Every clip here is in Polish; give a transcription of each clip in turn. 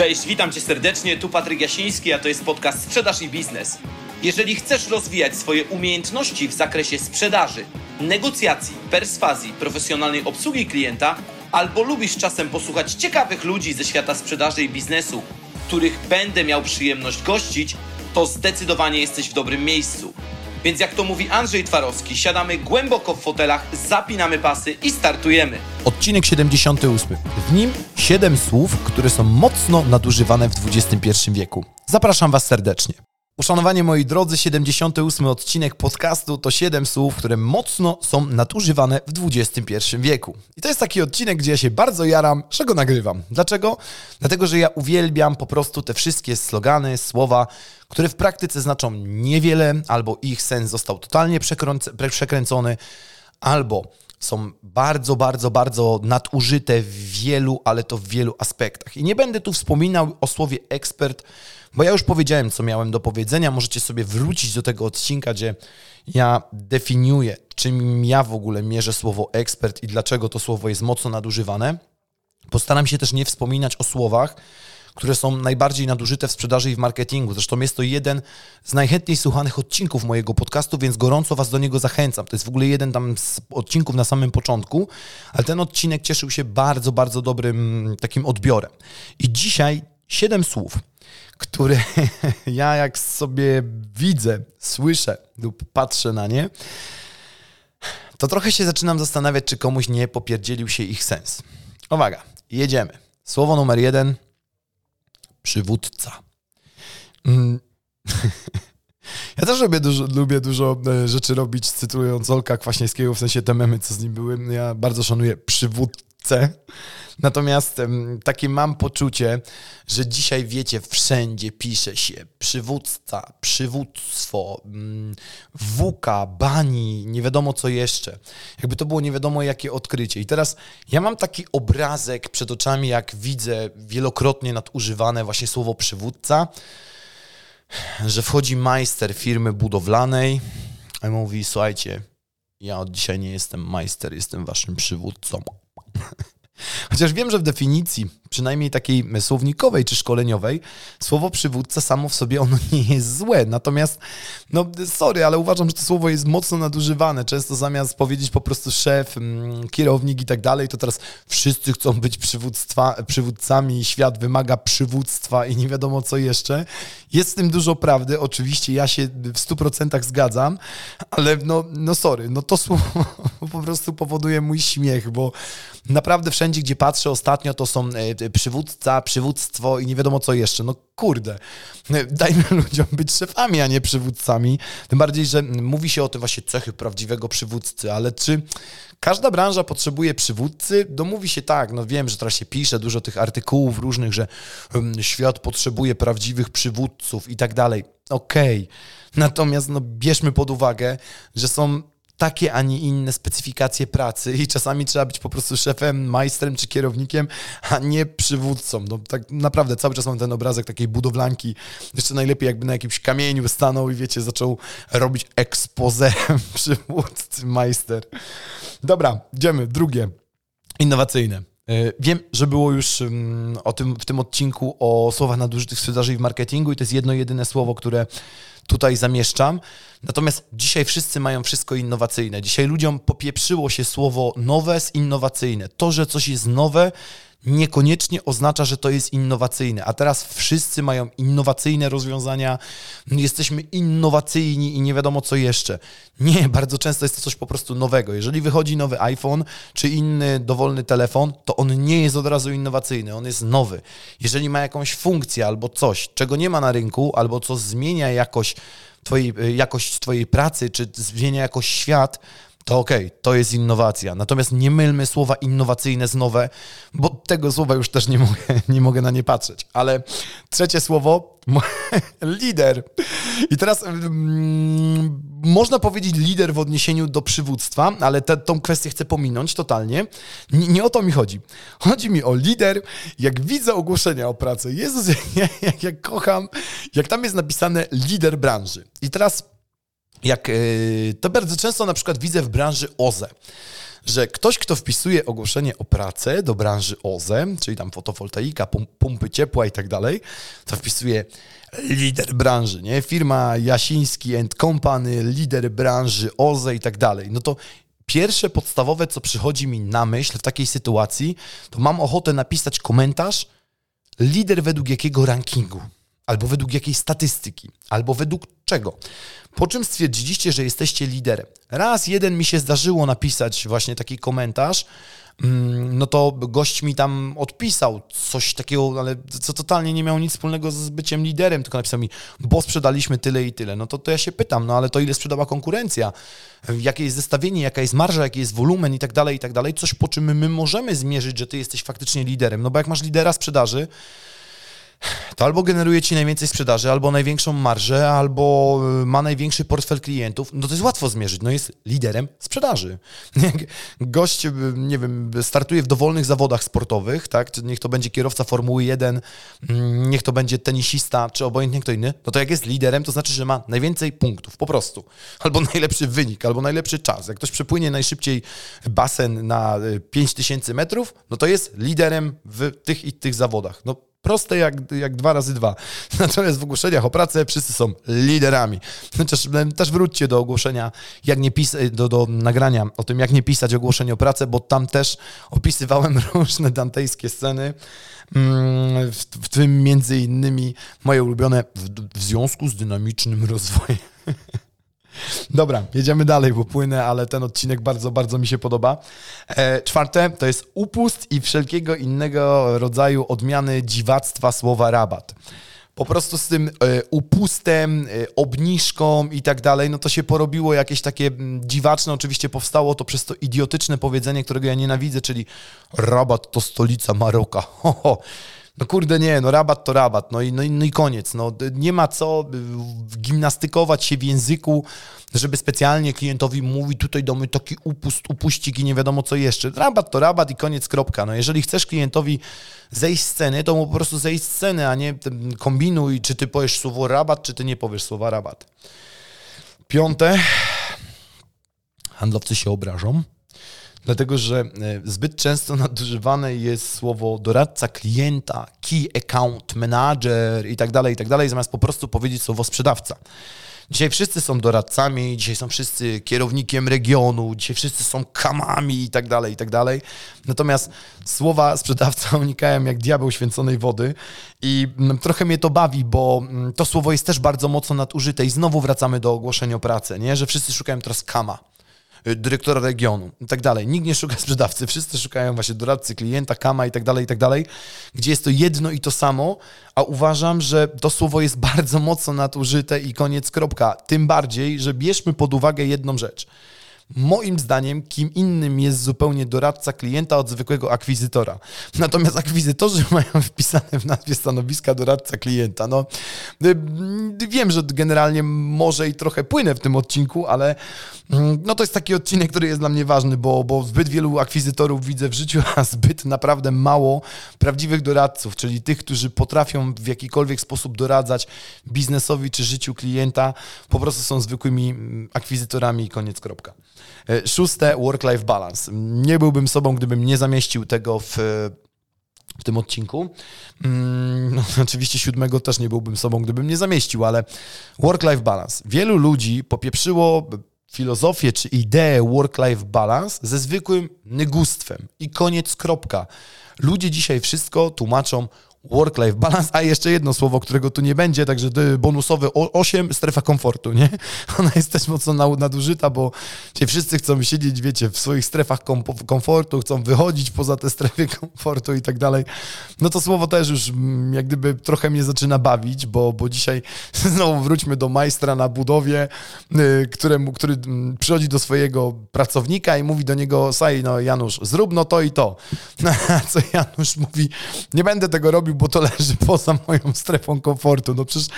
Cześć, witam Cię serdecznie, tu Patryk Jasiński, a to jest podcast Sprzedaż i Biznes. Jeżeli chcesz rozwijać swoje umiejętności w zakresie sprzedaży, negocjacji, perswazji, profesjonalnej obsługi klienta, albo lubisz czasem posłuchać ciekawych ludzi ze świata sprzedaży i biznesu, których będę miał przyjemność gościć, to zdecydowanie jesteś w dobrym miejscu. Więc jak to mówi Andrzej Twarowski, siadamy głęboko w fotelach, zapinamy pasy i startujemy. Odcinek 78. W nim 7 słów, które są mocno nadużywane w XXI wieku. Zapraszam Was serdecznie. Uszanowanie moi drodzy, 78 odcinek podcastu to 7 słów, które mocno są nadużywane w XXI wieku. I to jest taki odcinek, gdzie ja się bardzo jaram, że go nagrywam. Dlaczego? Dlatego, że ja uwielbiam po prostu te wszystkie slogany, słowa, które w praktyce znaczą niewiele, albo ich sens został totalnie przekręcony, albo są bardzo, bardzo, bardzo nadużyte w wielu, ale to w wielu aspektach. I nie będę tu wspominał o słowie ekspert, bo ja już powiedziałem, co miałem do powiedzenia. Możecie sobie wrócić do tego odcinka, gdzie ja definiuję, czym ja w ogóle mierzę słowo ekspert i dlaczego to słowo jest mocno nadużywane. Postaram się też nie wspominać o słowach, które są najbardziej nadużyte w sprzedaży i w marketingu. Zresztą jest to jeden z najchętniej słuchanych odcinków mojego podcastu, więc gorąco Was do niego zachęcam. To jest w ogóle jeden tam z odcinków na samym początku, ale ten odcinek cieszył się bardzo, bardzo dobrym takim odbiorem. I dzisiaj siedem słów, które ja jak sobie widzę, słyszę lub patrzę na nie, to trochę się zaczynam zastanawiać, czy komuś nie popierdzielił się ich sens. Uwaga, jedziemy. Słowo numer jeden – przywódca. Mm. Ja też lubię dużo, lubię dużo e, rzeczy robić, cytując Olka Kwaśniewskiego, w sensie te memy, co z nim były. Ja bardzo szanuję przywódcę. Natomiast takie mam poczucie, że dzisiaj wiecie, wszędzie pisze się przywódca, przywództwo, mm, wuka, bani, nie wiadomo co jeszcze. Jakby to było nie wiadomo jakie odkrycie. I teraz ja mam taki obrazek przed oczami, jak widzę wielokrotnie nadużywane właśnie słowo przywódca, że wchodzi majster firmy budowlanej i mówi, słuchajcie, ja od dzisiaj nie jestem majster, jestem waszym przywódcą. Chociaż wiem, że w definicji przynajmniej takiej słownikowej czy szkoleniowej, słowo przywódca samo w sobie ono nie jest złe. Natomiast, no sorry, ale uważam, że to słowo jest mocno nadużywane. Często zamiast powiedzieć po prostu szef, mm, kierownik i tak dalej, to teraz wszyscy chcą być przywódcami, świat wymaga przywództwa i nie wiadomo co jeszcze. Jest w tym dużo prawdy, oczywiście ja się w 100% zgadzam, ale no, no sorry, no to słowo po prostu powoduje mój śmiech, bo naprawdę wszędzie, gdzie patrzę ostatnio, to są e, przywódca, przywództwo i nie wiadomo co jeszcze. No kurde, dajmy ludziom być szefami, a nie przywódcami. Tym bardziej, że mówi się o tym właśnie cechy prawdziwego przywódcy, ale czy każda branża potrzebuje przywódcy? No mówi się tak, no wiem, że teraz się pisze dużo tych artykułów różnych, że świat potrzebuje prawdziwych przywódców i tak dalej. Okej. Okay. Natomiast no, bierzmy pod uwagę, że są takie, a nie inne specyfikacje pracy i czasami trzeba być po prostu szefem, majstrem czy kierownikiem, a nie przywódcą. No, tak naprawdę cały czas mam ten obrazek takiej budowlanki. Jeszcze najlepiej jakby na jakimś kamieniu stanął i wiecie, zaczął robić expose przywódcy, majster. Dobra, idziemy. Drugie. Innowacyjne. E, wiem, że było już mm, o tym, w tym odcinku o słowach nadużytych sprzedaży i w marketingu i to jest jedno jedyne słowo, które tutaj zamieszczam. Natomiast dzisiaj wszyscy mają wszystko innowacyjne. Dzisiaj ludziom popieprzyło się słowo nowe z innowacyjne. To, że coś jest nowe, niekoniecznie oznacza, że to jest innowacyjne. A teraz wszyscy mają innowacyjne rozwiązania, jesteśmy innowacyjni i nie wiadomo co jeszcze. Nie, bardzo często jest to coś po prostu nowego. Jeżeli wychodzi nowy iPhone czy inny dowolny telefon, to on nie jest od razu innowacyjny, on jest nowy. Jeżeli ma jakąś funkcję albo coś, czego nie ma na rynku, albo co zmienia jakoś twojej, jakość Twojej pracy, czy zmienia jakoś świat, to okej, okay, to jest innowacja. Natomiast nie mylmy słowa innowacyjne z nowe, bo tego słowa już też nie mogę, nie mogę na nie patrzeć. Ale trzecie słowo, lider. I teraz mm, można powiedzieć lider w odniesieniu do przywództwa, ale te, tą kwestię chcę pominąć totalnie. Nie, nie, o to mi chodzi. Chodzi mi o lider, jak widzę ogłoszenia o pracę. Jezus, jak, jak, jak kocham, jak tam jest napisane lider branży. I teraz jak e, to bardzo często na przykład widzę w branży OZE, że ktoś, kto wpisuje ogłoszenie o pracę do branży OZE, czyli tam fotowoltaika, pompy ciepła i tak dalej, to wpisuje lider branży, nie? Firma Jasiński and Company, lider branży OZE i tak dalej. No to pierwsze podstawowe, co przychodzi mi na myśl w takiej sytuacji, to mam ochotę napisać komentarz lider według jakiego rankingu, albo według jakiej statystyki, albo według czego. Po czym stwierdziliście, że jesteście liderem. Raz jeden mi się zdarzyło napisać właśnie taki komentarz, mm, no to gość mi tam odpisał coś takiego, ale co totalnie nie miało nic wspólnego z byciem liderem, tylko napisał mi, bo sprzedaliśmy tyle i tyle. No to, to ja się pytam, no ale to ile sprzedała konkurencja? Jakie jest zestawienie, jaka jest marża, jaki jest wolumen i tak dalej, i tak dalej. Coś, po czym my możemy zmierzyć, że ty jesteś faktycznie liderem. No bo jak masz lidera sprzedaży, to albo generuje ci najwięcej sprzedaży, albo największą marżę, albo y, ma największy portfel klientów, no to jest łatwo zmierzyć. No jest liderem sprzedaży. Gość, y, nie wiem, startuje w dowolnych zawodach sportowych, tak? Niech to będzie kierowca Formuły 1, mm, niech to będzie tenisista, czy obojętnie kto inny, no to jak jest liderem, to znaczy, że ma najwięcej punktów, po prostu. Albo najlepszy wynik, albo najlepszy czas. Jak ktoś przepłynie najszybciej basen na 5000 y, metrów, no to jest liderem w tych i tych zawodach. No Proste jak, jak dwa razy dwa. Natomiast w ogłoszeniach o pracę wszyscy są liderami. Chociaż też wróćcie do ogłoszenia, jak nie pis- do, do nagrania o tym, jak nie pisać ogłoszeń o pracę, bo tam też opisywałem różne dantejskie sceny, mm, w, w tym między innymi moje ulubione w, w związku z dynamicznym rozwojem. Dobra, jedziemy dalej, bo płynę, ale ten odcinek bardzo, bardzo mi się podoba. E, czwarte to jest upust i wszelkiego innego rodzaju odmiany dziwactwa słowa rabat po prostu z tym e, upustem, e, obniżką i tak dalej, no to się porobiło jakieś takie dziwaczne, oczywiście powstało to przez to idiotyczne powiedzenie, którego ja nienawidzę, czyli rabat to stolica Maroka. Ho, ho. No kurde nie, no rabat to rabat, no i, no i, no i koniec. No, nie ma co y, gimnastykować się w języku, żeby specjalnie klientowi mówić, tutaj damy taki upust, upuścik i nie wiadomo co jeszcze. Rabat to rabat i koniec, kropka. No jeżeli chcesz klientowi zejść z sceny, to mu po prostu zejść z sceny, a nie kombinuj, czy ty powiesz słowo rabat, czy ty nie powiesz słowa rabat. Piąte, handlowcy się obrażą. Dlatego, że e, zbyt często nadużywane jest słowo doradca klienta, key account manager i tak dalej, i tak dalej, zamiast po prostu powiedzieć słowo sprzedawca. Dzisiaj wszyscy są doradcami, dzisiaj są wszyscy kierownikiem regionu, dzisiaj wszyscy są kamami i tak dalej, i tak dalej. Natomiast słowa sprzedawca unikają jak diabeł święconej wody i mm, trochę mnie to bawi, bo mm, to słowo jest też bardzo mocno nadużyte i znowu wracamy do ogłoszenia o pracę, nie? że wszyscy szukają teraz kama. Y, dyrektora regionu i tak dalej. Nikt nie szuka sprzedawcy, wszyscy szukają właśnie doradcy, klienta, kama i tak dalej, i tak dalej, gdzie jest to jedno i to samo, a uważam, że to słowo jest bardzo mocno nadużyte i koniec, kropka. Tym bardziej, że bierzmy pod uwagę jedną rzecz – Moim zdaniem, kim innym jest zupełnie doradca klienta od zwykłego akwizytora. Natomiast akwizytorzy mają wpisane w nazwie stanowiska doradca klienta. No, y, wiem, że generalnie może i trochę płynę w tym odcinku, ale mm, no to jest taki odcinek, który jest dla mnie ważny, bo, bo zbyt wielu akwizytorów widzę w życiu, a zbyt naprawdę mało prawdziwych doradców, czyli tych, którzy potrafią w jakikolwiek sposób doradzać biznesowi czy życiu klienta, po prostu są zwykłymi mm, akwizytorami i koniec, kropka. E, szóste, work-life balance. Nie byłbym sobą, gdybym nie zamieścił tego w w tym odcinku. Mm, no, oczywiście siódmego też nie byłbym sobą, gdybym nie zamieścił, ale work-life balance. Wielu ludzi popieprzyło filozofię czy ideę work-life balance ze zwykłym nygustwem i koniec, kropka. Ludzie dzisiaj wszystko tłumaczą work-life balance, a jeszcze jedno słowo, którego tu nie będzie, także bonusowy 8, strefa komfortu, nie? Ona jest też mocno nadużyta, bo ci wszyscy chcą siedzieć, wiecie, w swoich strefach komfortu, chcą wychodzić poza te strefy komfortu i tak dalej. No to słowo też już mm, jak gdyby trochę mnie zaczyna bawić, bo, bo dzisiaj znowu wróćmy do majstra na budowie, y, któremu, który mm, przychodzi do swojego pracownika i mówi do niego, saj, no Janusz, zrób no to i to. Co Janusz mówi, nie będę tego robił, bo to leży poza moją strefą komfortu. No przecież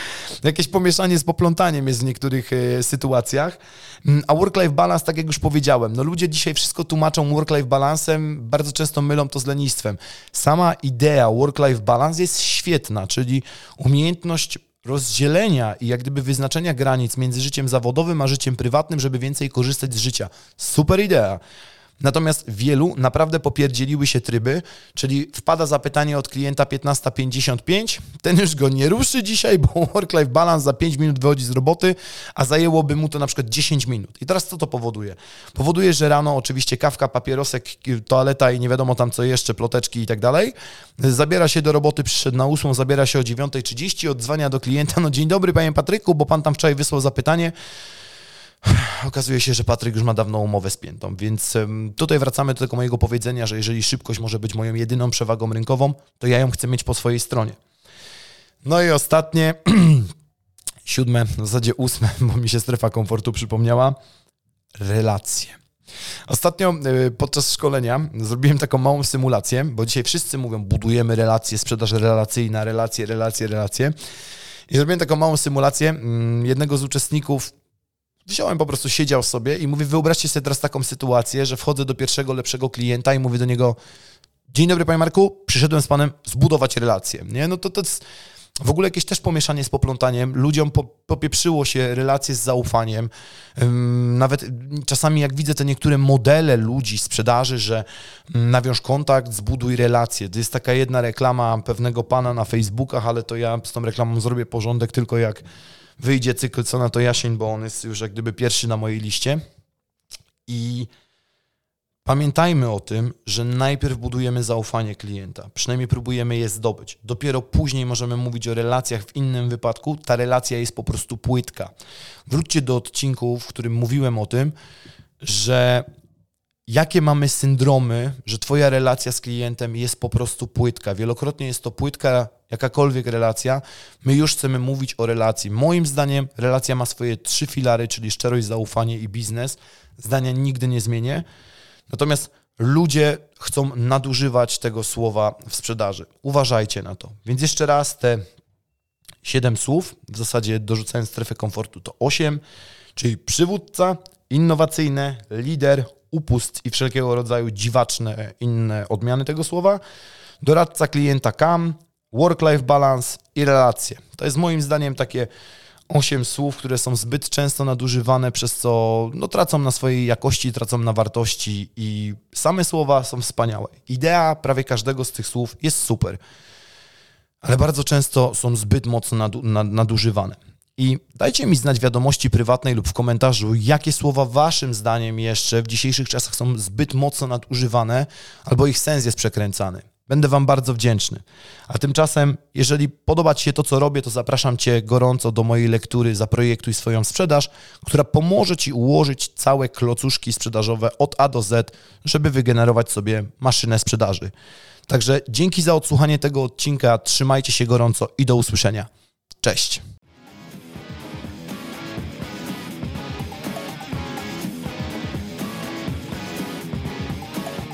jakieś pomieszanie z poplątaniem jest w niektórych e, sytuacjach. Mm, a work-life balance, tak jak już powiedziałem, no ludzie dzisiaj wszystko tłumaczą work-life balansem, bardzo często mylą to z lenistwem. Sama idea work-life balance jest świetna, czyli umiejętność rozdzielenia i jak gdyby wyznaczenia granic między życiem zawodowym a życiem prywatnym, żeby więcej korzystać z życia. Super idea. Natomiast wielu naprawdę popierdzieliły się tryby, czyli wpada zapytanie od klienta 15.55, ten już go nie ruszy dzisiaj, bo work-life balance za 5 minut wychodzi z roboty, a zajęłoby mu to na przykład 10 minut. I teraz co to powoduje? Powoduje, że rano oczywiście kawka, papierosek, toaleta i nie wiadomo tam co jeszcze, ploteczki i tak dalej. Zabiera się do roboty, przyszedł na 8, zabiera się o 9.30, odzwania do klienta, no dzień dobry panie Patryku, bo pan tam wczoraj wysłał zapytanie, Okazuje się, że Patryk już ma dawno umowę spiętą, więc tutaj wracamy do tego mojego powiedzenia, że jeżeli szybkość może być moją jedyną przewagą rynkową, to ja ją chcę mieć po swojej stronie. No i ostatnie, siódme, w zasadzie ósme, bo mi się strefa komfortu przypomniała, relacje. Ostatnio y, podczas szkolenia zrobiłem taką małą symulację, bo dzisiaj wszyscy mówią, budujemy relacje, sprzedaż relacyjna, relacje, relacje, relacje. I zrobiłem taką małą symulację. Mm, jednego z uczestników wziąłem po prostu, siedział sobie i mówię, wyobraźcie sobie teraz taką sytuację, że wchodzę do pierwszego, lepszego klienta i mówię do niego, dzień dobry panie Marku, przyszedłem z panem zbudować relację. Nie? No to, to jest w ogóle jakieś też pomieszanie z poplątaniem. Ludziom po, popieprzyło się relacje z zaufaniem. Nawet czasami jak widzę te niektóre modele ludzi sprzedaży, że nawiąż kontakt, zbuduj relacje. To jest taka jedna reklama pewnego pana na Facebookach, ale to ja z tą reklamą zrobię porządek tylko jak wyjdzie cykl Co na to jasień, bo on jest już jak gdyby pierwszy na mojej liście. I pamiętajmy o tym, że najpierw budujemy zaufanie klienta, przynajmniej próbujemy je zdobyć. Dopiero później możemy mówić o relacjach. W innym wypadku ta relacja jest po prostu płytka. Wróćcie do odcinku, w którym mówiłem o tym, że jakie mamy syndromy, że Twoja relacja z klientem jest po prostu płytka. Wielokrotnie jest to płytka, jakakolwiek relacja. My już chcemy mówić o relacji. Moim zdaniem relacja ma swoje trzy filary, czyli szczerość, zaufanie i biznes. Zdania nigdy nie zmienię. Natomiast ludzie chcą nadużywać tego słowa w sprzedaży. Uważajcie na to. Więc jeszcze raz te siedem słów, w zasadzie dorzucając strefę komfortu, to osiem, czyli przywódca, innowacyjny, lider, upust i wszelkiego rodzaju dziwaczne inne odmiany tego słowa, doradca klienta CAM, work-life balance i relacje. To jest moim zdaniem takie osiem słów, które są zbyt często nadużywane, przez co no, tracą na swojej jakości, tracą na wartości i same słowa są wspaniałe. Idea prawie każdego z tych słów jest super, ale bardzo często są zbyt mocno nadużywane. I dajcie mi znać wiadomości prywatnej lub w komentarzu, jakie słowa waszym zdaniem jeszcze w dzisiejszych czasach są zbyt mocno nadużywane albo ich sens jest przekręcany. Będę wam bardzo wdzięczny. A tymczasem, jeżeli podoba ci się to, co robię, to zapraszam cię gorąco do mojej lektury Zaprojektuj swoją sprzedaż, która pomoże ci ułożyć całe klocuszki sprzedażowe od A do Z, żeby wygenerować sobie maszynę sprzedaży. Także dzięki za odsłuchanie tego odcinka, trzymajcie się gorąco i do usłyszenia. Cześć!